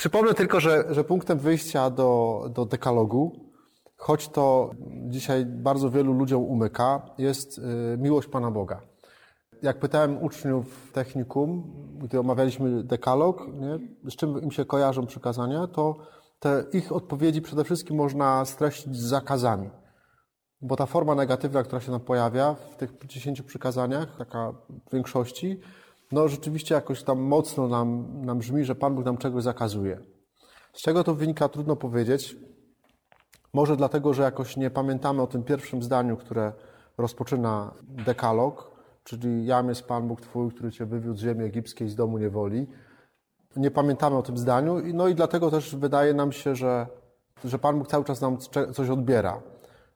Przypomnę tylko, że, że punktem wyjścia do, do dekalogu, choć to dzisiaj bardzo wielu ludziom umyka, jest y, miłość Pana Boga. Jak pytałem uczniów technikum, gdy omawialiśmy dekalog, nie, z czym im się kojarzą przykazania, to te ich odpowiedzi przede wszystkim można streścić z zakazami. Bo ta forma negatywna, która się nam pojawia w tych dziesięciu przykazaniach, taka w większości, no rzeczywiście jakoś tam mocno nam, nam brzmi, że Pan Bóg nam czegoś zakazuje. Z czego to wynika, trudno powiedzieć. Może dlatego, że jakoś nie pamiętamy o tym pierwszym zdaniu, które rozpoczyna dekalog, czyli jam jest Pan Bóg Twój, który Cię wywiódł z ziemi egipskiej, z domu niewoli. Nie pamiętamy o tym zdaniu, no i dlatego też wydaje nam się, że, że Pan Bóg cały czas nam coś odbiera.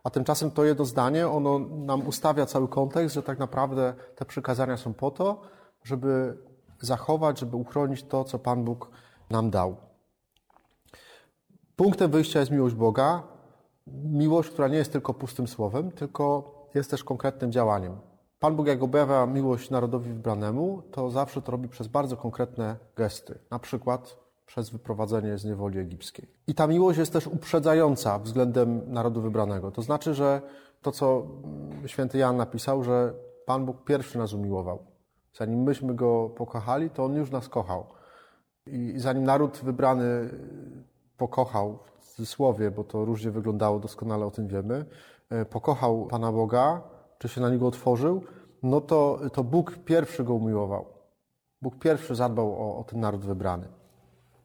A tymczasem to jedno zdanie, ono nam ustawia cały kontekst, że tak naprawdę te przykazania są po to, żeby zachować, żeby uchronić to, co Pan Bóg nam dał. Punktem wyjścia jest miłość Boga. Miłość, która nie jest tylko pustym słowem, tylko jest też konkretnym działaniem. Pan Bóg, jak objawia miłość narodowi wybranemu, to zawsze to robi przez bardzo konkretne gesty. Na przykład przez wyprowadzenie z niewoli egipskiej. I ta miłość jest też uprzedzająca względem narodu wybranego. To znaczy, że to, co święty Jan napisał, że Pan Bóg pierwszy nas umiłował. Zanim myśmy go pokochali, to on już nas kochał. I zanim naród wybrany pokochał, w cudzysłowie, bo to różnie wyglądało, doskonale o tym wiemy, e, pokochał Pana Boga, czy się na niego otworzył, no to, to Bóg pierwszy go umiłował. Bóg pierwszy zadbał o, o ten naród wybrany.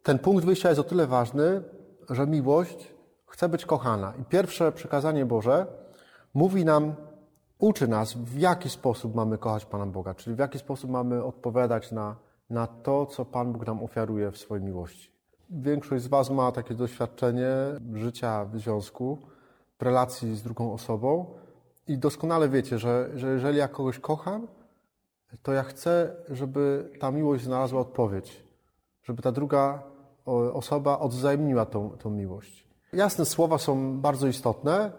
Ten punkt wyjścia jest o tyle ważny, że miłość chce być kochana. I pierwsze przykazanie Boże mówi nam, uczy nas, w jaki sposób mamy kochać Pana Boga, czyli w jaki sposób mamy odpowiadać na, na to, co Pan Bóg nam ofiaruje w swojej miłości. Większość z Was ma takie doświadczenie życia w związku, w relacji z drugą osobą i doskonale wiecie, że, że jeżeli ja kogoś kocham, to ja chcę, żeby ta miłość znalazła odpowiedź, żeby ta druga osoba odwzajemniła tą, tą miłość. Jasne, słowa są bardzo istotne,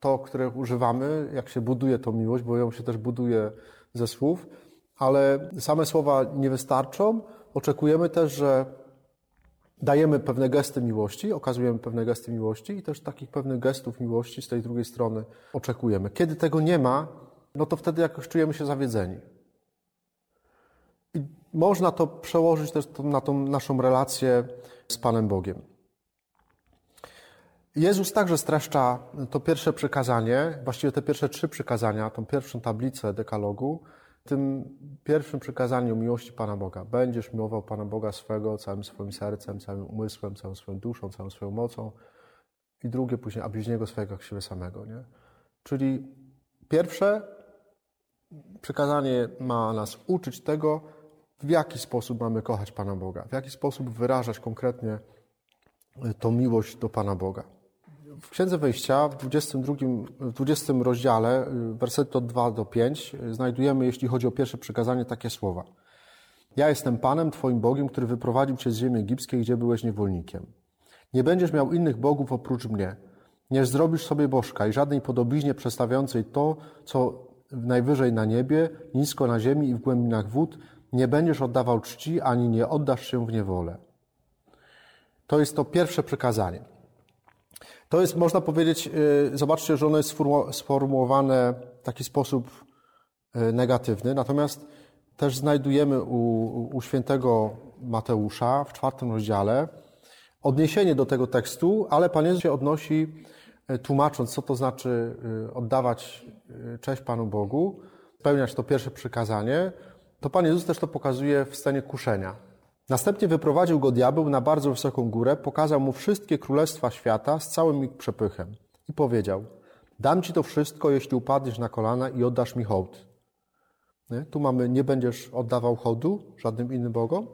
to, których używamy, jak się buduje tą miłość, bo ją się też buduje ze słów, ale same słowa nie wystarczą. Oczekujemy też, że dajemy pewne gesty miłości, okazujemy pewne gesty miłości i też takich pewnych gestów miłości z tej drugiej strony oczekujemy. Kiedy tego nie ma, no to wtedy jakoś czujemy się zawiedzeni. I można to przełożyć też na tą naszą relację z Panem Bogiem. Jezus także streszcza to pierwsze przykazanie, właściwie te pierwsze trzy przykazania, tą pierwszą tablicę dekalogu, tym pierwszym przykazaniu miłości Pana Boga. Będziesz miłował Pana Boga swego całym swoim sercem, całym umysłem, całą swoją duszą, całą swoją mocą. I drugie później, a bliźniego swojego jak siebie samego. Nie? Czyli pierwsze przykazanie ma nas uczyć tego, w jaki sposób mamy kochać Pana Boga, w jaki sposób wyrażać konkretnie tą miłość do Pana Boga. W Księdze Wyjścia, w 22, w 20 rozdziale, wersety od 2 do 5, znajdujemy, jeśli chodzi o pierwsze przykazanie, takie słowa. Ja jestem Panem, Twoim Bogiem, który wyprowadził Cię z ziemi egipskiej, gdzie byłeś niewolnikiem. Nie będziesz miał innych bogów oprócz mnie. Nie zrobisz sobie bożka i żadnej podobiznie przedstawiającej to, co najwyżej na niebie, nisko na ziemi i w głębinach wód, nie będziesz oddawał czci, ani nie oddasz się w niewolę. To jest to pierwsze przykazanie. To jest, można powiedzieć, y, zobaczcie, że ono jest sformułowane w taki sposób y, negatywny, natomiast też znajdujemy u, u świętego Mateusza w czwartym rozdziale odniesienie do tego tekstu, ale Pan Jezus się odnosi, y, tłumacząc, co to znaczy oddawać cześć Panu Bogu, spełniać to pierwsze przykazanie, to Pan Jezus też to pokazuje w scenie kuszenia. Następnie wyprowadził go diabeł na bardzo wysoką górę, pokazał mu wszystkie królestwa świata z całym ich przepychem i powiedział: Dam ci to wszystko, jeśli upadniesz na kolana i oddasz mi hołd. Nie? Tu mamy: Nie będziesz oddawał hołdu żadnym innym bogom.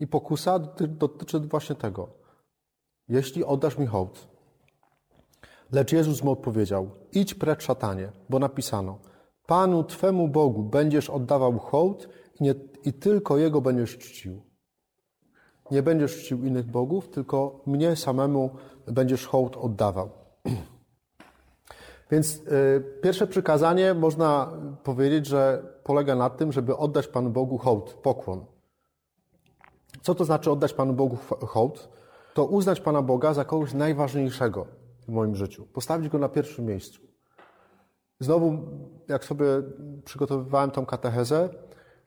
I pokusa dotyczy właśnie tego. Jeśli oddasz mi hołd. Lecz Jezus mu odpowiedział: Idź precz, szatanie, bo napisano: Panu Twemu Bogu będziesz oddawał hołd i, nie, i tylko Jego będziesz czcił. Nie będziesz czcił innych bogów, tylko mnie samemu będziesz hołd oddawał. Więc y, pierwsze przykazanie można powiedzieć, że polega na tym, żeby oddać Panu Bogu hołd, pokłon. Co to znaczy oddać Panu Bogu hołd? To uznać Pana Boga za kogoś najważniejszego w moim życiu. Postawić Go na pierwszym miejscu. Znowu, jak sobie przygotowywałem tą katechezę,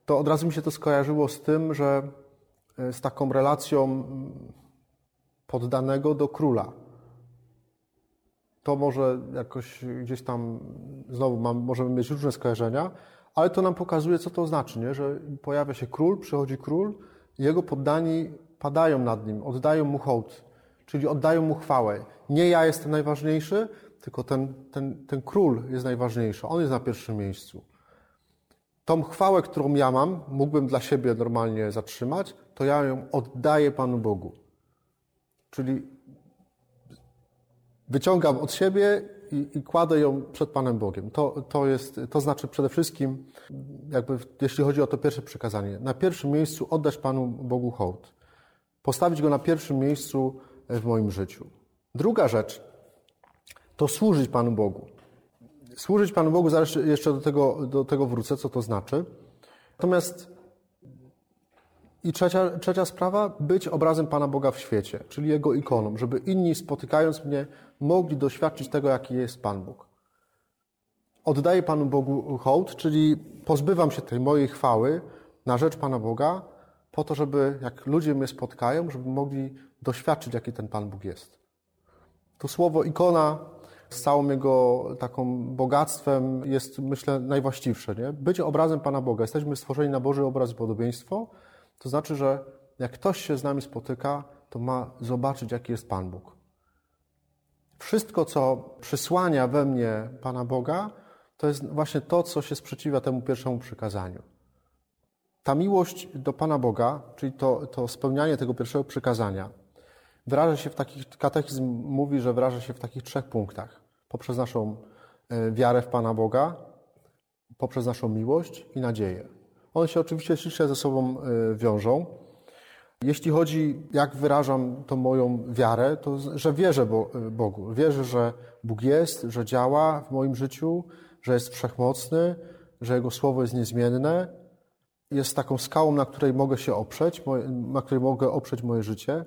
to od razu mi się to skojarzyło z tym, że z taką relacją poddanego do króla. To może jakoś gdzieś tam, znowu mam, możemy mieć różne skojarzenia, ale to nam pokazuje, co to znaczy, nie? że pojawia się król, przychodzi król, jego poddani padają nad nim, oddają mu hołd, czyli oddają mu chwałę. Nie ja jestem najważniejszy, tylko ten, ten, ten król jest najważniejszy, on jest na pierwszym miejscu. Tą chwałę, którą ja mam, mógłbym dla siebie normalnie zatrzymać, to ja ją oddaję Panu Bogu. Czyli wyciągam od siebie i, i, kładę ją przed Panem Bogiem. To, to, jest, to znaczy przede wszystkim, jakby, jeśli chodzi o to pierwsze przekazanie, na pierwszym miejscu oddać Panu Bogu hołd. Postawić Go na pierwszym miejscu w moim życiu. Druga rzecz to służyć Panu Bogu. Służyć Panu Bogu, zaraz jeszcze do tego, do tego wrócę, co to znaczy. Natomiast i trzecia, trzecia sprawa, być obrazem Pana Boga w świecie, czyli Jego ikoną, żeby inni spotykając mnie mogli doświadczyć tego, jaki jest Pan Bóg. Oddaję Panu Bogu hołd, czyli pozbywam się tej mojej chwały na rzecz Pana Boga, po to, żeby jak ludzie mnie spotkają, żeby mogli doświadczyć, jaki ten Pan Bóg jest. To słowo ikona z całym jego taką bogactwem jest, myślę, najwłaściwsze. Nie? Być obrazem Pana Boga. Jesteśmy stworzeni na Boży obraz i podobieństwo, to znaczy, że jak ktoś się z nami spotyka, to ma zobaczyć, jaki jest Pan Bóg. Wszystko, co przysłania we mnie Pana Boga, to jest właśnie to, co się sprzeciwia temu pierwszemu przykazaniu. Ta miłość do Pana Boga, czyli to, to spełnianie tego pierwszego przykazania, wyraża się w takich, katechizm mówi, że wyraża się w takich trzech punktach. Poprzez naszą e, wiarę w Pana Boga, poprzez naszą miłość i nadzieję. One się oczywiście ściśle ze sobą e, wiążą. Jeśli chodzi, jak wyrażam tą moją wiarę, to że wierzę e, Bogu. Wierzę, że Bóg jest, że działa w moim życiu, że jest wszechmocny, że Jego słowo jest niezmienne. Jest taką skałą, na której mogę się oprzeć, na której mogę oprzeć moje życie.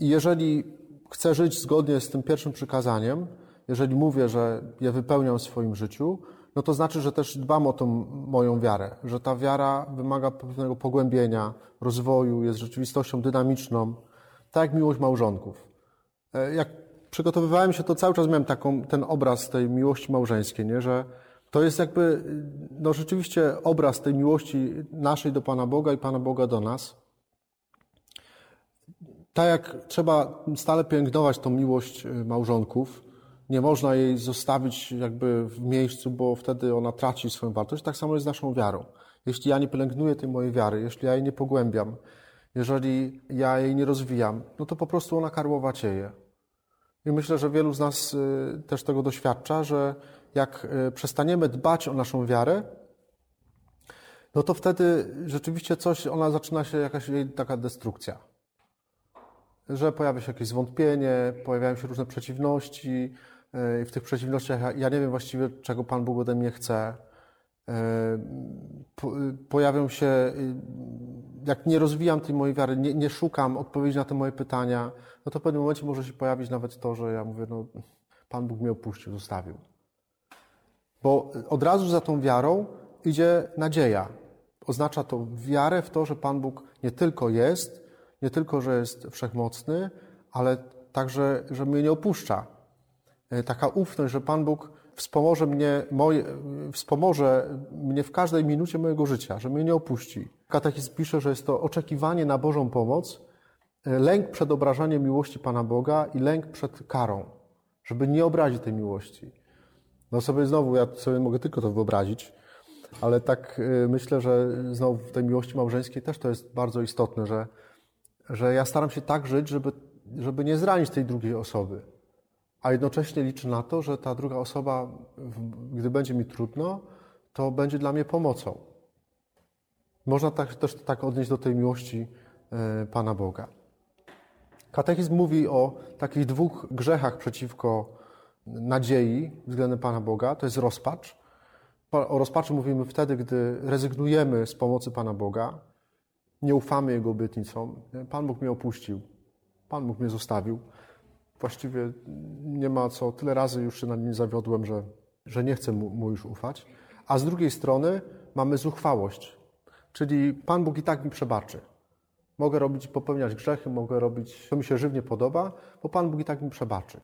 I jeżeli chcę żyć zgodnie z tym pierwszym przykazaniem, jeżeli mówię, że je wypełniam w swoim życiu, no to znaczy, że też dbam o tą moją wiarę, że ta wiara wymaga pewnego pogłębienia, rozwoju, jest rzeczywistością dynamiczną, tak jak miłość małżonków. E, jak przygotowywałem się, to cały czas miałem taką, ten obraz tej miłości małżeńskiej, nie? że to jest jakby no rzeczywiście obraz tej miłości naszej do Pana Boga i Pana Boga do nas. Tak jak trzeba stale pielęgnować tą miłość e, małżonków, nie można jej zostawić jakby w miejscu, bo wtedy ona traci swoją wartość. Tak samo jest z naszą wiarą. Jeśli ja nie pielęgnuję tej mojej wiary, jeśli ja jej nie pogłębiam, jeżeli ja jej nie rozwijam, no to po prostu ona karłowacieje. I myślę, że wielu z nas y, też tego doświadcza, że jak y, przestaniemy dbać o naszą wiarę, no to wtedy rzeczywiście coś, ona zaczyna się jakaś jej taka destrukcja. Że pojawia się jakieś zwątpienie, pojawiają się różne przeciwności, E, w tych przeciwnościach ja nie wiem właściwie, czego Pan Bóg ode mnie chce. E, pojawią się, jak nie rozwijam tej mojej wiary, nie, nie, szukam odpowiedzi na te moje pytania, no to w pewnym momencie może się pojawić nawet to, że ja mówię, no Pan Bóg mnie opuścił, zostawił. Bo od razu za tą wiarą idzie nadzieja. Oznacza to wiarę w to, że Pan Bóg nie tylko jest, nie tylko, że jest wszechmocny, ale także, że mnie nie opuszcza E, taka ufność, że Pan Bóg wspomoże mnie, moje, wspomoże mnie w każdej minucie mojego życia, że mnie nie opuści. Katechizm pisze, że jest to oczekiwanie na Bożą pomoc, e, lęk przed obrażaniem miłości Pana Boga i lęk przed karą, żeby nie obrazić tej miłości. No sobie znowu, ja sobie mogę tylko to wyobrazić, ale tak e, myślę, że znowu w tej miłości małżeńskiej też to jest bardzo istotne, że, że ja staram się tak żyć, żeby, żeby nie zranić tej drugiej osoby a jednocześnie liczę na to, że ta druga osoba, gdy będzie mi trudno, to będzie dla mnie pomocą. Można tak, też tak odnieść do tej miłości e, Pana Boga. Katechizm mówi o takich dwóch grzechach przeciwko nadziei względem Pana Boga. To jest rozpacz. O rozpaczy mówimy wtedy, gdy rezygnujemy z pomocy Pana Boga nie ufamy Jego obietnicom. Pan Bóg mnie opuścił, Pan Bóg mnie zostawił. Właściwie nie ma co, tyle razy już się na nim zawiodłem, że, że nie chcę mu, mu już ufać. A z drugiej strony mamy zuchwałość, czyli Pan Bóg i tak mi przebaczy. Mogę robić, popełniać grzechy, mogę robić, co mi się żywnie podoba, bo Pan Bóg i tak mi przebaczy.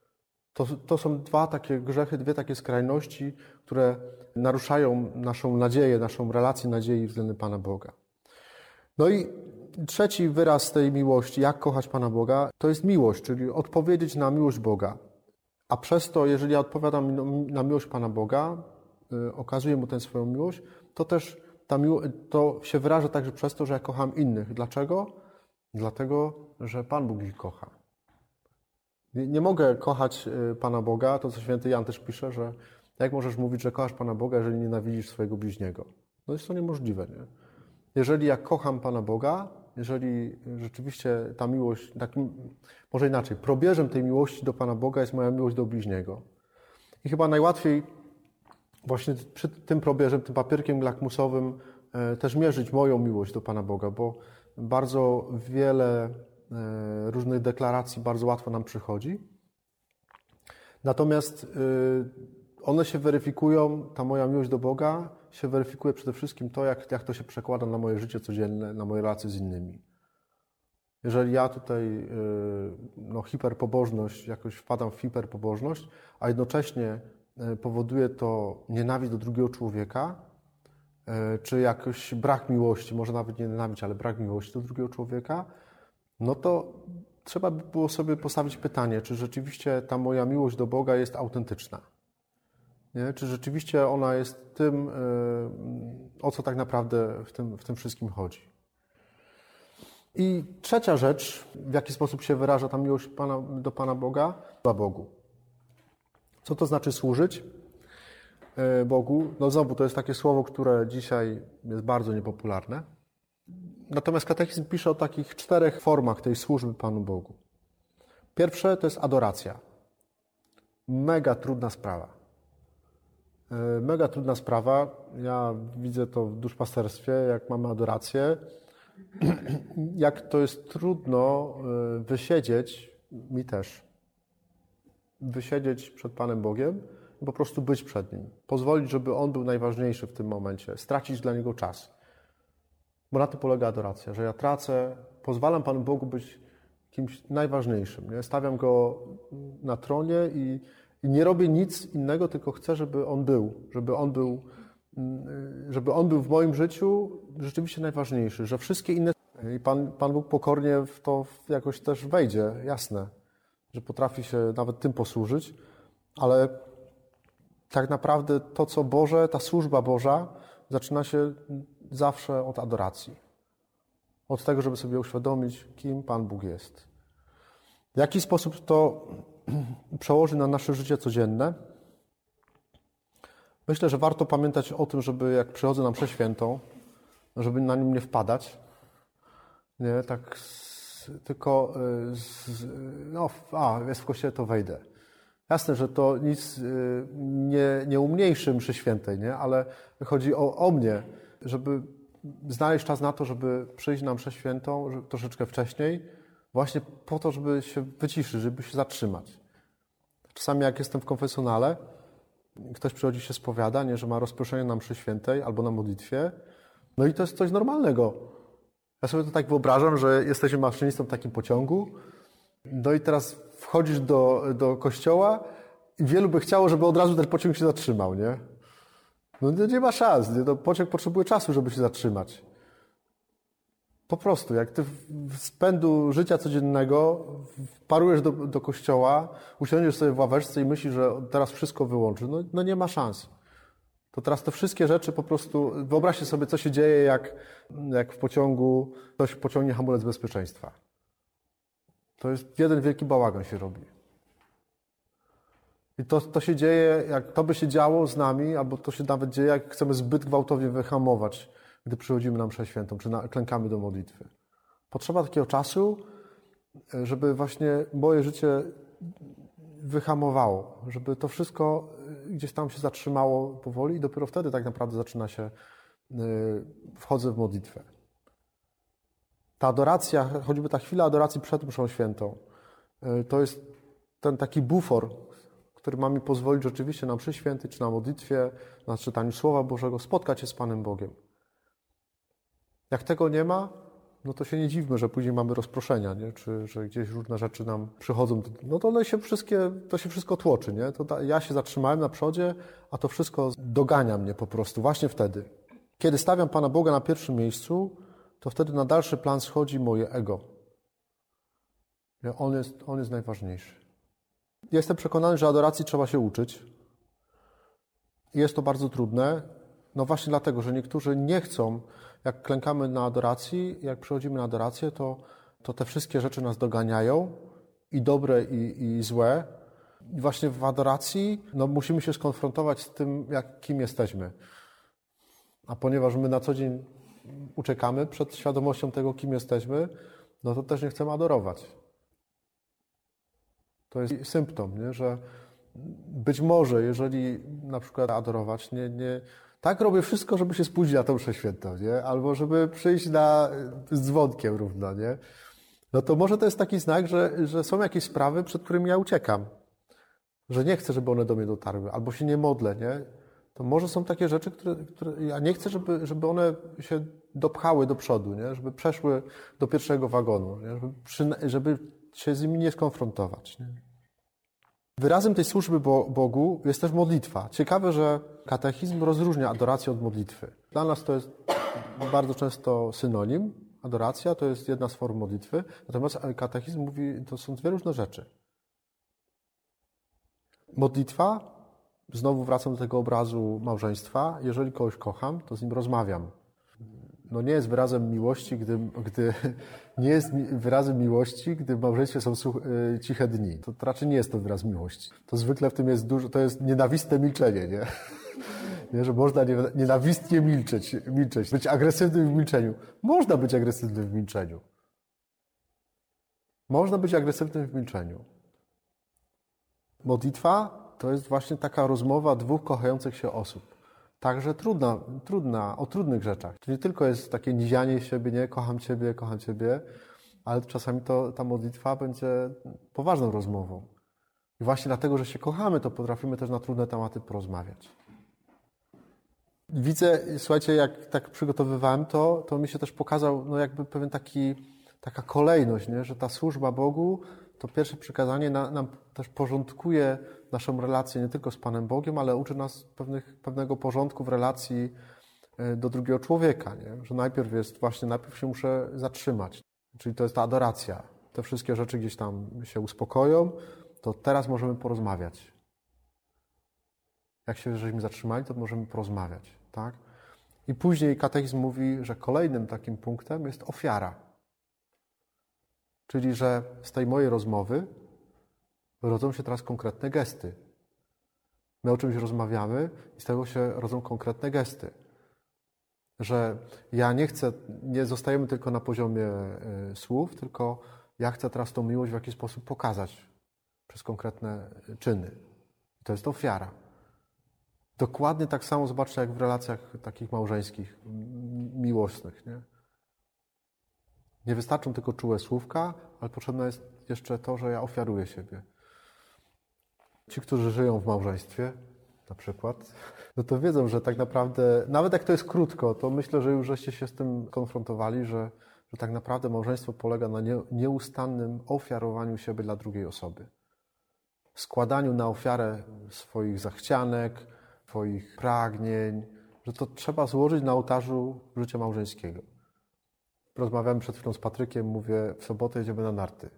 To, to są dwa takie grzechy, dwie takie skrajności, które naruszają naszą nadzieję, naszą relację nadziei względem Pana Boga. No i trzeci wyraz tej miłości, jak kochać Pana Boga, to jest miłość, czyli odpowiedzieć na miłość Boga. A przez to, jeżeli ja odpowiadam na miłość Pana Boga, y, okazuję Mu tę swoją miłość, to też ta miło- to się wyraża także przez to, że ja kocham innych. Dlaczego? Dlatego, że Pan Bóg ich kocha. Nie, nie mogę kochać y, Pana Boga, to co święty Jan też pisze, że jak możesz mówić, że kochasz Pana Boga, jeżeli nienawidzisz swojego bliźniego? No jest to niemożliwe, nie? Jeżeli ja kocham Pana Boga, jeżeli rzeczywiście ta miłość, tak, może inaczej, probierzem tej miłości do Pana Boga jest moja miłość do bliźniego. I chyba najłatwiej właśnie przy tym probierzem, tym papierkiem lakmusowym e, też mierzyć moją miłość do Pana Boga, bo bardzo wiele e, różnych deklaracji bardzo łatwo nam przychodzi. Natomiast e, one się weryfikują, ta moja miłość do Boga się weryfikuje przede wszystkim to, jak, jak to się przekłada na moje życie codzienne, na moje relacje z innymi. Jeżeli ja tutaj no, hiperpobożność, jakoś wpadam w hiperpobożność, a jednocześnie powoduje to nienawiść do drugiego człowieka, czy jakoś brak miłości, może nawet nie nienawiść, ale brak miłości do drugiego człowieka, no to trzeba by było sobie postawić pytanie, czy rzeczywiście ta moja miłość do Boga jest autentyczna. Nie? Czy rzeczywiście ona jest tym, o co tak naprawdę w tym, w tym wszystkim chodzi. I trzecia rzecz, w jaki sposób się wyraża ta miłość Pana, do Pana Boga, dla Bogu. Co to znaczy służyć Bogu? No znowu, to jest takie słowo, które dzisiaj jest bardzo niepopularne. Natomiast katechizm pisze o takich czterech formach tej służby Panu Bogu. Pierwsze to jest adoracja. Mega trudna sprawa. Mega trudna sprawa. Ja widzę to w duszpasterstwie, jak mamy adorację. Jak to jest trudno wysiedzieć, mi też, wysiedzieć przed Panem Bogiem i po prostu być przed Nim. Pozwolić, żeby On był najważniejszy w tym momencie. Stracić dla Niego czas. Bo na tym polega adoracja, że ja tracę, pozwalam Panu Bogu być kimś najważniejszym. Nie? Stawiam Go na tronie i, i nie robię nic innego, tylko chcę, żeby On był. Żeby On był, żeby On był w moim życiu rzeczywiście najważniejszy. Że wszystkie inne... I Pan, Pan Bóg pokornie w to jakoś też wejdzie, jasne że potrafi się nawet tym posłużyć, ale tak naprawdę to, co Boże, ta służba Boża, zaczyna się zawsze od adoracji. Od tego, żeby sobie uświadomić, kim Pan Bóg jest. W jaki sposób to przełoży na nasze życie codzienne? Myślę, że warto pamiętać o tym, żeby jak przychodzę na mszę świętą, żeby na nim nie wpadać. Nie, tak tylko z, no, a, jest w kościele, to wejdę. Jasne, że to nic nie, nie umniejszy mszy świętej, nie? ale chodzi o, o mnie, żeby znaleźć czas na to, żeby przyjść na mszę świętą troszeczkę wcześniej, właśnie po to, żeby się wyciszyć, żeby się zatrzymać. Czasami jak jestem w konfesjonale, ktoś przychodzi się spowiada, nie, że ma rozproszenie na mszy świętej albo na modlitwie, no i to jest coś normalnego. Ja sobie to tak wyobrażam, że jesteśmy maszynistą w takim pociągu, no i teraz wchodzisz do, do kościoła i wielu by chciało, żeby od razu ten pociąg się zatrzymał, nie? No nie ma szans, nie? No, pociąg potrzebuje czasu, żeby się zatrzymać. Po prostu, jak ty w spędu życia codziennego parujesz do, do kościoła, usiądziesz sobie w ławeczce i myślisz, że teraz wszystko wyłączy, no, no nie ma szans. To teraz te wszystkie rzeczy po prostu, wyobraźcie sobie, co się dzieje, jak, jak w pociągu ktoś pociągnie hamulec bezpieczeństwa. To jest jeden wielki bałagan się robi. I to, to się dzieje, jak to by się działo z nami, albo to się nawet dzieje, jak chcemy zbyt gwałtownie wyhamować, gdy przychodzimy na mszę świętą, czy na, klękamy do modlitwy. Potrzeba takiego czasu, żeby właśnie moje życie wyhamowało, żeby to wszystko gdzieś tam się zatrzymało powoli i dopiero wtedy tak naprawdę zaczyna się, wchodzę w modlitwę. Ta adoracja, choćby ta chwila adoracji przed mszą świętą, to jest ten taki bufor, który ma mi pozwolić rzeczywiście na mszy świętej, czy na modlitwie, na czytaniu Słowa Bożego, spotkać się z Panem Bogiem. Jak tego nie ma, no to się nie dziwmy, że później mamy rozproszenia, nie? czy że gdzieś różne rzeczy nam przychodzą. No to one się wszystkie, to się wszystko tłoczy. Nie? To ja się zatrzymałem na przodzie, a to wszystko dogania mnie po prostu właśnie wtedy. Kiedy stawiam Pana Boga na pierwszym miejscu, to wtedy na dalszy plan schodzi moje ego. On jest, on jest najważniejszy. Jestem przekonany, że adoracji trzeba się uczyć. Jest to bardzo trudne, no właśnie dlatego, że niektórzy nie chcą, jak klękamy na adoracji, jak przychodzimy na adorację, to, to te wszystkie rzeczy nas doganiają, i dobre, i, i złe. I właśnie w adoracji no, musimy się skonfrontować z tym, jak, kim jesteśmy. A ponieważ my na co dzień uciekamy przed świadomością tego, kim jesteśmy, no to też nie chcemy adorować. To jest symptom, nie? że być może, jeżeli na przykład adorować, nie, nie, tak robię wszystko, żeby się spóźnić na tą mszę świętą, nie? albo żeby przyjść na, z dzwonkiem równo, nie? no to może to jest taki znak, że, że są jakieś sprawy, przed którymi ja uciekam. Że nie chcę, żeby one do mnie dotarły, albo się nie modlę, nie? To może są takie rzeczy, które, które ja nie chcę, żeby, żeby one się dopchały do przodu, nie? Żeby przeszły do pierwszego wagonu, nie? Żeby, żeby się z nimi nie skonfrontować. Nie? Wyrazem tej służby Bogu jest też modlitwa. Ciekawe, że katechizm rozróżnia adorację od modlitwy. Dla nas to jest bardzo często synonim. Adoracja to jest jedna z form modlitwy, natomiast katechizm mówi, to są dwie różne rzeczy. Modlitwa, znowu wracam do tego obrazu małżeństwa. Jeżeli kogoś kocham, to z nim rozmawiam no nie jest wyrazem miłości, gdy, gdy nie jest wyrazem miłości, gdy w małżeństwie są y, ciche dni. To, to raczej nie jest to wyraz miłości. To zwykle w tym jest dużo, to jest nienawistne milczenie, nie? Nie że można nienawistnie milczeć, milczeć, być agresywnym w milczeniu. Można być agresywnym w milczeniu. Można być agresywnym w milczeniu. Modlitwa to jest właśnie taka rozmowa dwóch kochających się osób. Także trudna, trudna, o trudnych rzeczach. To nie tylko jest takie nizianie siebie, nie, kocham Ciebie, kocham Ciebie, ale czasami to, ta modlitwa będzie poważną rozmową. I właśnie dlatego, że się kochamy, to potrafimy też na trudne tematy porozmawiać. Widzę, słuchajcie, jak tak przygotowywałem to, to mi się też pokazał, no jakby pewien taki, taka kolejność, nie? że ta służba Bogu, to pierwsze przykazanie nam też porządkuje naszą relację nie tylko z Panem Bogiem, ale uczy nas pewnych, pewnego porządku w relacji e, do drugiego człowieka. Nie? Że najpierw jest właśnie, najpierw się muszę zatrzymać. Czyli to jest ta adoracja. Te wszystkie rzeczy gdzieś tam się uspokoją, to teraz możemy porozmawiać. Jak się żeśmy zatrzymali, to możemy porozmawiać. Tak? I później katechizm mówi, że kolejnym takim punktem jest ofiara. Czyli, że z tej mojej rozmowy rodzą się teraz konkretne gesty. My o czymś rozmawiamy i z tego się rodzą konkretne gesty. Że ja nie chcę, nie zostajemy tylko na poziomie y, słów, tylko ja chcę teraz tą miłość w jakiś sposób pokazać przez konkretne czyny. To jest ofiara. Dokładnie tak samo zobaczcie, jak w relacjach takich małżeńskich, miłosnych. Nie? nie wystarczą tylko czułe słówka, ale potrzebne jest jeszcze to, że ja ofiaruję siebie. Ci, którzy żyją w małżeństwie, na przykład, no to wiedzą, że tak naprawdę, nawet jak to jest krótko, to myślę, że już żeście się z tym konfrontowali, że, że tak naprawdę małżeństwo polega na nie, nieustannym ofiarowaniu siebie dla drugiej osoby. Składaniu na ofiarę swoich zachcianek, swoich pragnień, że to trzeba złożyć na ołtarzu życia małżeńskiego. Rozmawiałem przed chwilą z Patrykiem, mówię, w sobotę jedziemy na narty.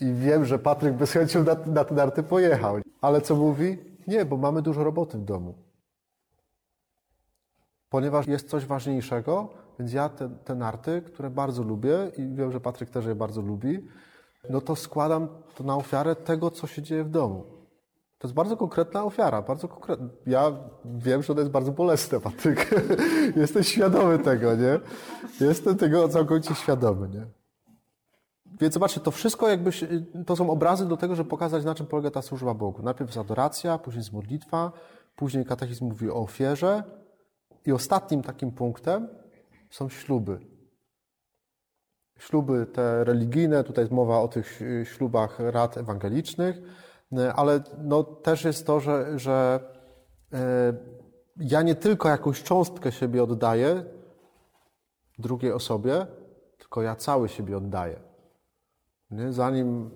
I wiem, że Patryk bez chęcią na, na te narty pojechał. Ale co mówi? Nie, bo mamy dużo roboty w domu. Ponieważ jest coś ważniejszego, więc ja te, te narty, które bardzo lubię i wiem, że Patryk też je bardzo lubi, no to składam to na ofiarę tego, co się dzieje w domu. To jest bardzo konkretna ofiara, bardzo konkretna. Ja wiem, że to jest bardzo bolesne, Patryk. Jestem świadomy tego, nie? Jestem tego całkowicie świadomy, nie? Więc zobaczcie, to wszystko jakby, to są obrazy do tego, żeby pokazać, na czym polega ta służba Bogu. Najpierw jest adoracja, później jest modlitwa, później katechizm mówi o ofierze i ostatnim takim punktem są śluby. śluby te religijne, tutaj jest mowa o tych y, ślubach rad ewangelicznych, ale no też jest to, że, że y, ja nie tylko jakąś cząstkę siebie oddaję drugiej osobie, tylko ja cały siebie oddaję. Nie? Zanim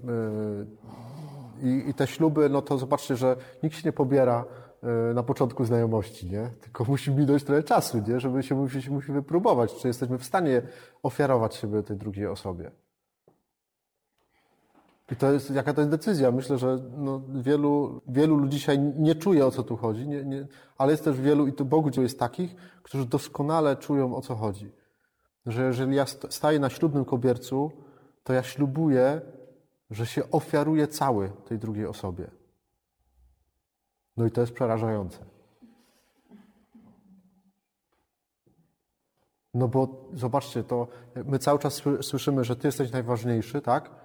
i, i te śluby, no to zobaczcie, że nikt się nie pobiera na początku znajomości, nie? Tylko musi minąć trochę czasu, nie? Żeby się musi, musi wypróbować, czy jesteśmy w stanie ofiarować siebie tej drugiej osobie. I to jest, jaka to jest decyzja? Myślę, że no, wielu, wielu ludzi dzisiaj nie czuje, o co tu chodzi, nie, nie, ale jest też wielu, i to Bogu jest takich, którzy doskonale czują, o co chodzi. Że jeżeli ja staję na ślubnym kobiercu, to ja ślubuję, że się ofiaruję cały tej drugiej osobie. No i to jest przerażające. No bo zobaczcie, to my cały czas słyszymy, że Ty jesteś najważniejszy, tak?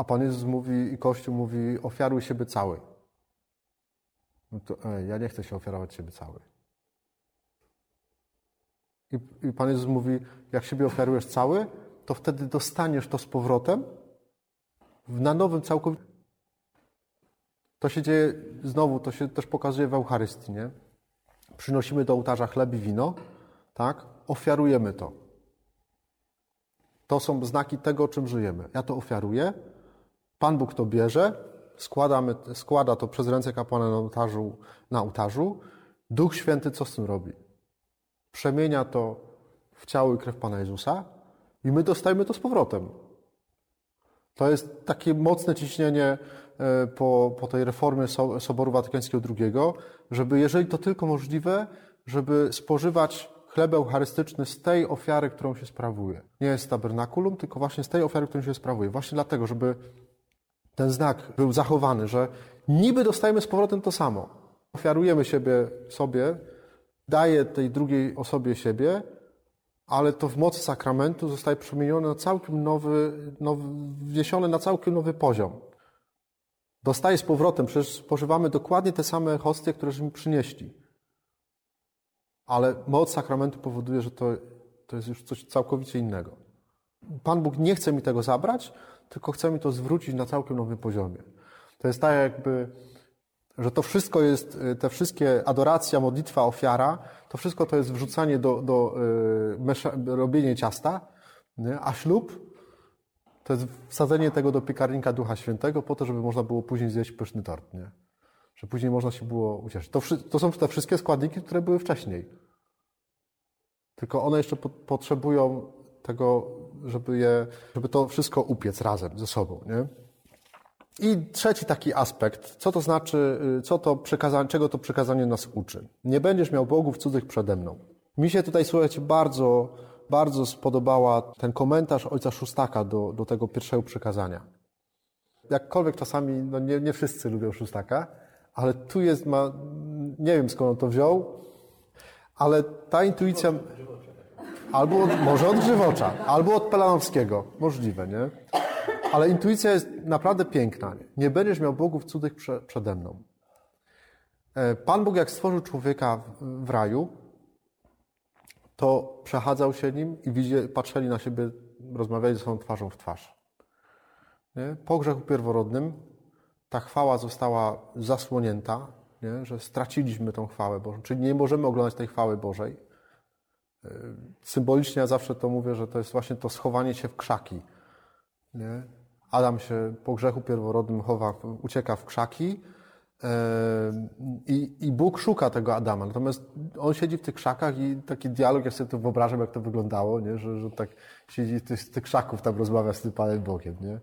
A Pan Jezus mówi i Kościół mówi, ofiaruj siebie cały. No to ej, ja nie chcę się ofiarować siebie cały. I, I Pan Jezus mówi, jak siebie ofiarujesz cały, to wtedy dostaniesz to z powrotem na nowym całkowicie. To się dzieje, znowu, to się też pokazuje w Eucharystii, nie? Przynosimy do ołtarza chleb i wino, tak? Ofiarujemy to. To są znaki tego, czym żyjemy. Ja to ofiaruję, Pan Bóg to bierze, składamy, składa to przez ręce kapłana na ołtarzu, na ołtarzu. Duch Święty co z tym robi? Przemienia to w ciało i krew Pana Jezusa i my dostajemy to z powrotem. To jest takie mocne ciśnienie e, po, po tej reformie Soboru Watykańskiego II, żeby, jeżeli to tylko możliwe, żeby spożywać chleb eucharystyczny z tej ofiary, którą się sprawuje. Nie z tabernakulum, tylko właśnie z tej ofiary, którą się sprawuje. Właśnie dlatego, żeby ten znak był zachowany, że niby dostajemy z powrotem to samo. Ofiarujemy siebie sobie, daje tej drugiej osobie siebie, ale to w mocy sakramentu zostaje przemienione na całkiem nowy, nowy wniesione na całkiem nowy poziom. Dostaje z powrotem, przecież spożywamy dokładnie te same hostie, któreśmy przynieśli. Ale moc sakramentu powoduje, że to, to jest już coś całkowicie innego. Pan Bóg nie chce mi tego zabrać, tylko chce mi to zwrócić na całkiem nowym poziomie. To jest tak jakby, że to wszystko jest, y, te wszystkie adoracja, modlitwa, ofiara, to wszystko to jest wrzucanie do, do y, robienie ciasta, nie? a ślub to jest wsadzenie tego do piekarnika Ducha Świętego po to, żeby można było później zjeść pyszny tort, nie? Że później można się było ucieszyć. To, to są te wszystkie składniki, które były wcześniej. Tylko one jeszcze po, potrzebują tego, żeby, je, żeby to wszystko upiec razem ze sobą. Nie? I trzeci taki aspekt, co to znaczy, y, co to przekazanie, czego to przekazanie nas uczy. Nie będziesz miał bogów cudzych przede mną. Mi się tutaj, słuchajcie, bardzo, bardzo spodobała ten komentarz ojca Szóstaka do, do tego pierwszego przekazania. Jakkolwiek czasami, no nie, nie wszyscy lubią Szóstaka, ale tu jest, ma, nie wiem skąd on to wziął, ale ta intuicja... Albo od, może od Grzywocza, albo od Pelanowskiego. Możliwe, nie? Ale intuicja jest naprawdę piękna. Nie, nie będziesz miał bogów cudzych prze, przede mną. E, Pan Bóg, jak stworzył człowieka w, w raju, to przechadzał się nim i widzi, patrzyli na siebie, rozmawiali ze sobą twarzą w twarz. Nie? Po grzechu pierworodnym ta chwała została zasłonięta, nie? że straciliśmy tą chwałę Bożą, czyli nie możemy oglądać tej chwały Bożej. Symbolicznie ja zawsze to mówię, że to jest właśnie to schowanie się w krzaki. Nie? Adam się po grzechu pierworodnym chowa, ucieka w krzaki i, i Bóg szuka tego Adama. Natomiast on siedzi w tych krzakach i taki dialog, ja sobie to wyobrażam, jak to wyglądało, nie? Że, że tak siedzi z tych, tych krzaków, tam rozmawia z tym Panem Bogiem. Nie?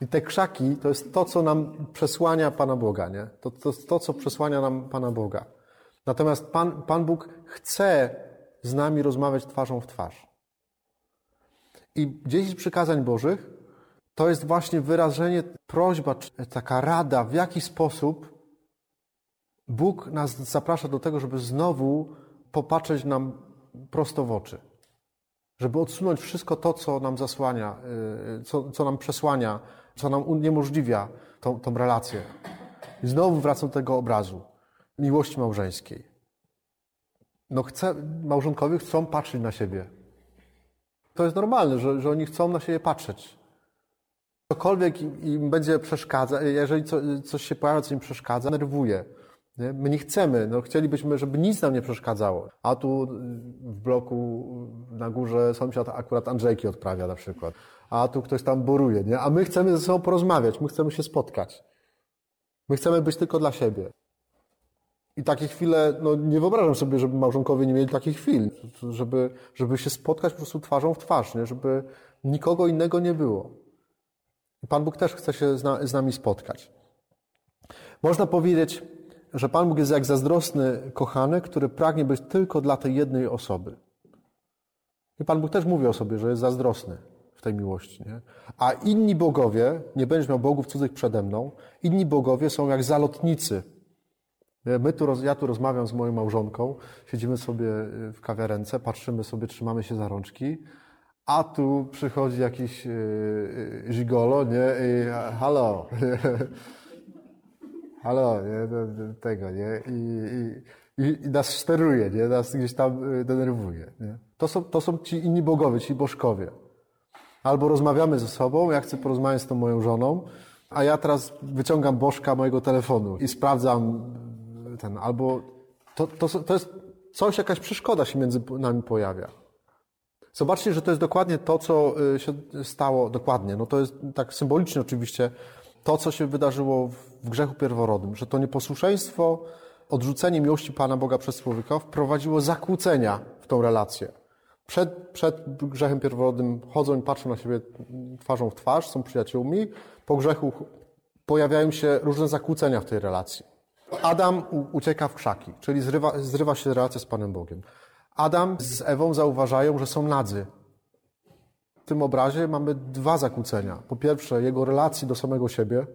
I te krzaki to jest to, co nam przesłania Pana Boga. Nie? To, to to, co przesłania nam Pana Boga. Natomiast Pan, Pan Bóg chce z nami rozmawiać twarzą w twarz. I dziesięć przykazań Bożych to jest właśnie wyrażenie, prośba, taka rada, w jaki sposób Bóg nas zaprasza do tego, żeby znowu popatrzeć nam prosto w oczy. Żeby odsunąć wszystko to, co nam zasłania, y, co, co nam przesłania, co nam uniemożliwia tą, tą relację. I znowu wracam do tego obrazu miłości małżeńskiej no chce, małżonkowie chcą patrzeć na siebie. To jest normalne, że, że oni chcą na siebie patrzeć. Cokolwiek im będzie przeszkadzać, jeżeli coś się pojawia, co im przeszkadza, nerwuje. Nie? My nie chcemy, no chcielibyśmy, żeby nic nam nie przeszkadzało. A tu w bloku na górze sąsiad akurat Andrzejki odprawia na przykład. A tu ktoś tam boruje, nie? A my chcemy ze sobą porozmawiać, my chcemy się spotkać. My chcemy być tylko dla siebie. I takie chwile, no nie wyobrażam sobie, żeby małżonkowie nie mieli takich chwil, żeby, żeby się spotkać po prostu twarzą w twarz, nie? żeby nikogo innego nie było. I Pan Bóg też chce się z, na, z nami spotkać. Można powiedzieć, że Pan Bóg jest jak zazdrosny kochany, który pragnie być tylko dla tej jednej osoby. I Pan Bóg też mówi o sobie, że jest zazdrosny w tej miłości. Nie? A inni bogowie, nie będziesz miał bogów cudzych przede mną, inni bogowie są jak zalotnicy. My tu, ja tu rozmawiam z moją małżonką, siedzimy sobie y, w kawiarence, patrzymy sobie, trzymamy się za rączki, a tu przychodzi jakiś żigolo, y, y, nie? I halo, halo, nie? Tego, nie? I, i, i nas steruje, nie? Nas gdzieś tam denerwuje, nie? To są, to są ci inni bogowie, ci bożkowie. Albo rozmawiamy ze sobą, ja chcę porozmawiać z tą moją żoną, a ja teraz wyciągam bożka mojego telefonu i sprawdzam ten, albo to, to, to jest coś, jakaś przeszkoda się między nami pojawia. Zobaczcie, że to jest dokładnie to, co y, się stało, dokładnie, no to jest tak symbolicznie oczywiście, to, co się wydarzyło w grzechu pierworodnym, że to nieposłuszeństwo, odrzucenie miłości Pana Boga przez człowieka wprowadziło zakłócenia w tą relację. Przed, przed grzechem pierworodnym chodzą i patrzą na siebie twarzą w twarz, są przyjaciółmi. Po grzechu pojawiają się różne zakłócenia w tej relacji. Adam ucieka w krzaki, czyli zrywa, zrywa się relacja z Panem Bogiem. Adam z Ewą zauważają, że są nadzy. W tym obrazie mamy dwa zakłócenia. Po pierwsze, jego relacji do samego siebie,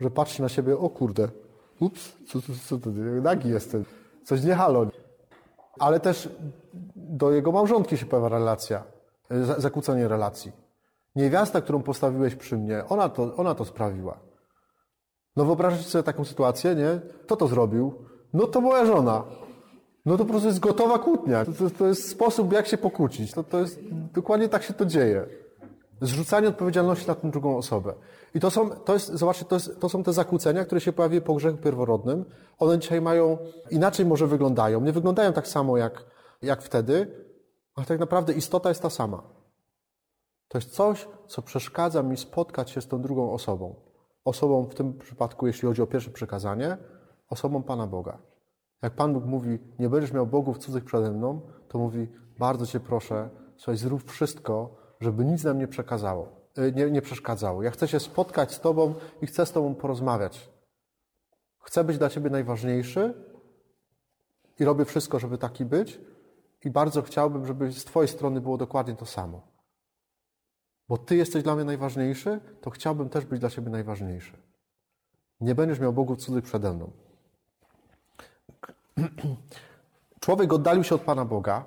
że patrzy na siebie, o kurde, ups, co, co, co to, nagi jestem, coś nie halo. Ale też do jego małżonki się pojawia relacja, zakłócenie relacji. Niewiasta, którą postawiłeś przy mnie, ona to, ona to sprawiła. No wyobraźcie sobie taką sytuację, nie? Kto to zrobił? No to moja żona. No to po prostu jest gotowa kłótnia. To, to, to jest sposób, jak się pokłócić. To, to jest, dokładnie tak się to dzieje. Zrzucanie odpowiedzialności na tę drugą osobę. I to są, to jest, zobaczcie, to, jest, to są te zakłócenia, które się pojawiły po grzechu pierworodnym. One dzisiaj mają, inaczej może wyglądają. Nie wyglądają tak samo jak, jak wtedy, ale tak naprawdę istota jest ta sama. To jest coś, co przeszkadza mi spotkać się z tą drugą osobą osobą w tym przypadku, jeśli chodzi o pierwsze przekazanie, osobą Pana Boga. Jak Pan Bóg mówi, nie będziesz miał bogów cudzych przede mną, to mówi, bardzo Cię proszę, słuchaj, zrób wszystko, żeby nic nam nie przekazało, y, nie, nie przeszkadzało. Ja chcę się spotkać z Tobą i chcę z Tobą porozmawiać. Chcę być dla Ciebie najważniejszy i robię wszystko, żeby taki być i bardzo chciałbym, żeby z Twojej strony było dokładnie to samo bo Ty jesteś dla mnie najważniejszy, to chciałbym też być dla Ciebie najważniejszy. Nie będziesz miał bogów cudzych przede mną. Człowiek oddalił się od Pana Boga,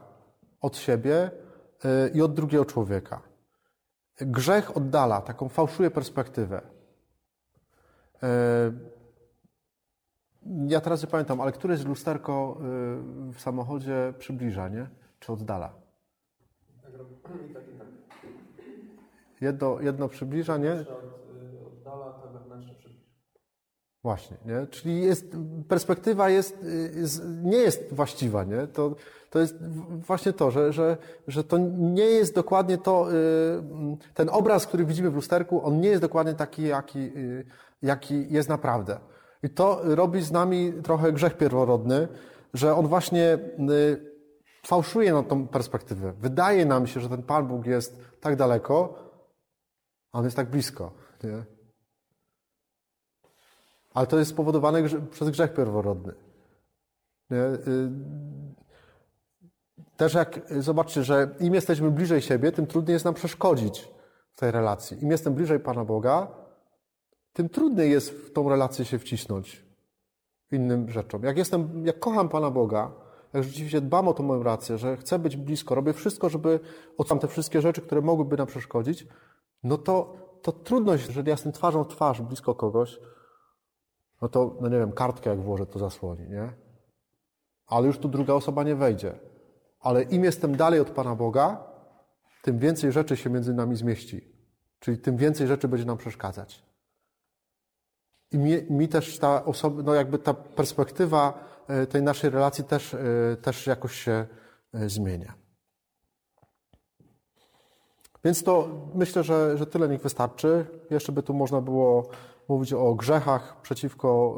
od siebie y, i od drugiego człowieka. Grzech oddala, taką fałszuje perspektywę. Y, ja teraz nie pamiętam, ale które z lusterko y, w samochodzie przybliża, nie? Czy oddala? Tak. Jedno, jedno przybliża, nie? Oddala, to wewnętrzne przybliża. Właśnie, nie? Czyli jest, perspektywa jest, jest, nie jest właściwa, nie? To, to jest właśnie to, że, że, że to nie jest dokładnie to, y, ten obraz, który widzimy w lusterku, on nie jest dokładnie taki, jaki, y, jaki jest naprawdę. I to robi z nami trochę grzech pierworodny, że on właśnie y, fałszuje na tą perspektywę. Wydaje nam się, że ten Pan Bóg jest tak daleko, a on jest tak blisko. Nie? Ale to jest spowodowane przez grzech pierworodny. Nie? Y, też jak zobaczcie, że im jesteśmy bliżej siebie, tym trudniej jest nam przeszkodzić w tej relacji. Im jestem bliżej Pana Boga, tym trudniej jest w tą relację się wcisnąć innym rzeczom. Jak jestem, jak kocham Pana Boga, jak rzeczywiście dbam o tą moją rację, że chcę być blisko, robię wszystko, żeby odsam te wszystkie rzeczy, które mogłyby nam przeszkodzić, no to, to trudność, jeżeli ja jestem twarzą w twarz blisko kogoś, no to, no nie wiem, kartkę jak włożę, to zasłoni, nie? Ale już tu druga osoba nie wejdzie. Ale im jestem dalej od Pana Boga, tym więcej rzeczy się między nami zmieści. Czyli tym więcej rzeczy będzie nam przeszkadzać. I mi, mi też ta osoba, no jakby ta perspektywa e, tej naszej relacji też, e, też jakoś się e, zmienia. Więc to myślę, że, że tyle niech wystarczy. Jeszcze by tu można było mówić o grzechach przeciwko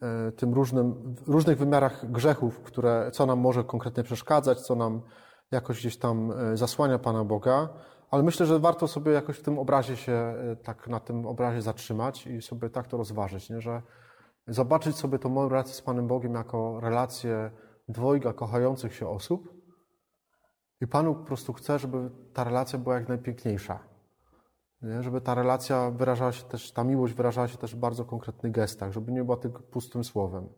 y, y, y, tym różnym, różnych wymiarach grzechów, które, co nam może konkretnie przeszkadzać, co nam jakoś gdzieś tam zasłania Pana Boga. Ale myślę, że warto sobie jakoś w tym obrazie się, tak na tym obrazie zatrzymać i sobie tak to rozważyć, nie? że zobaczyć sobie tą moją relację z Panem Bogiem jako relację dwojga kochających się osób, i Panu po prostu chce, żeby ta relacja była jak najpiękniejsza. Nie? Żeby ta relacja wyrażała się też, ta miłość wyrażała się też w bardzo konkretnych gestach, żeby nie była tylko pustym słowem.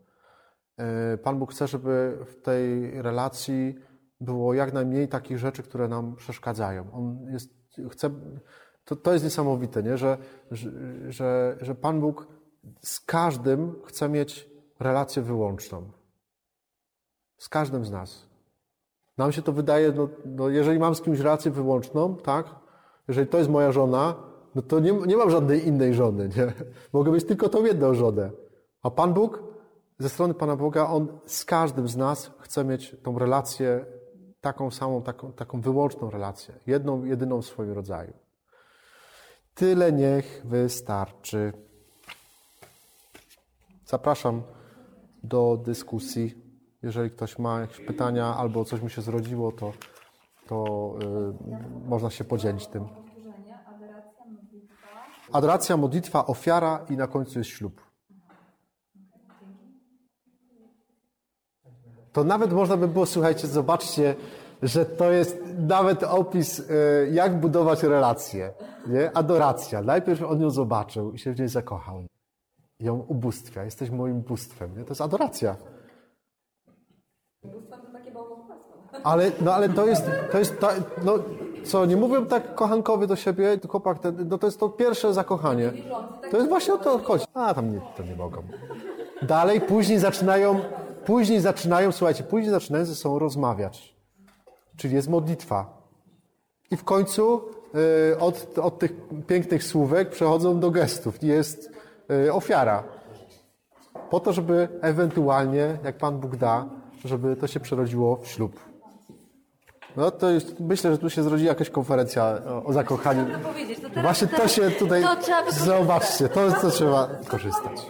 Yy, Pan Bóg chce, żeby w tej relacji było jak najmniej takich rzeczy, które nam przeszkadzają. On jest, chce, to, to jest niesamowite, nie? Że, że, że Pan Bóg z każdym chce mieć relację wyłączną. Z każdym z nas. Nam się to wydaje, no, no jeżeli mam z kimś relację wyłączną, tak? Jeżeli to jest moja żona, no to nie, nie mam żadnej innej żony, nie? Mogę mieć tylko tą jedną żonę. A Pan Bóg, ze strony Pana Boga, On z każdym z nas chce mieć tą relację, taką samą, taką, taką wyłączną relację. Jedną, jedyną w swoim rodzaju. Tyle niech wystarczy. Zapraszam do dyskusji. Jeżeli ktoś ma jakieś pytania albo coś mu się zrodziło, to, to y, można się podzielić tym. Adoracja, modlitwa. Ofiara i na końcu jest ślub. To nawet można by było, słuchajcie, zobaczcie, że to jest nawet opis, y, jak budować relacje. Nie? Adoracja. Najpierw on ją zobaczył i się w niej zakochał. Ją ubóstwia. Jesteś moim bóstwem. Nie? To jest adoracja. Bóstwo to takie bałwochwalstwo. Ale, no, ale to jest, to jest ta, no, co, nie mówią tak kochankowie do siebie, chłopak, ten, no to jest to pierwsze zakochanie. To jest właśnie o to chodzi. A, tam nie, to nie mogą. Dalej, później zaczynają, później zaczynają, słuchajcie, później zaczynają ze sobą rozmawiać. Czyli jest modlitwa. I w końcu y, od, od tych pięknych słówek przechodzą do gestów. Jest y, ofiara. Po to, żeby ewentualnie, jak Pan Bóg da, żeby to się przerodziło w ślub. No to jest, myślę, że tu się zrodzi jakaś konferencja o, o zakochaniu. To Właśnie to się tutaj, to zobaczcie, to, to trzeba korzystać.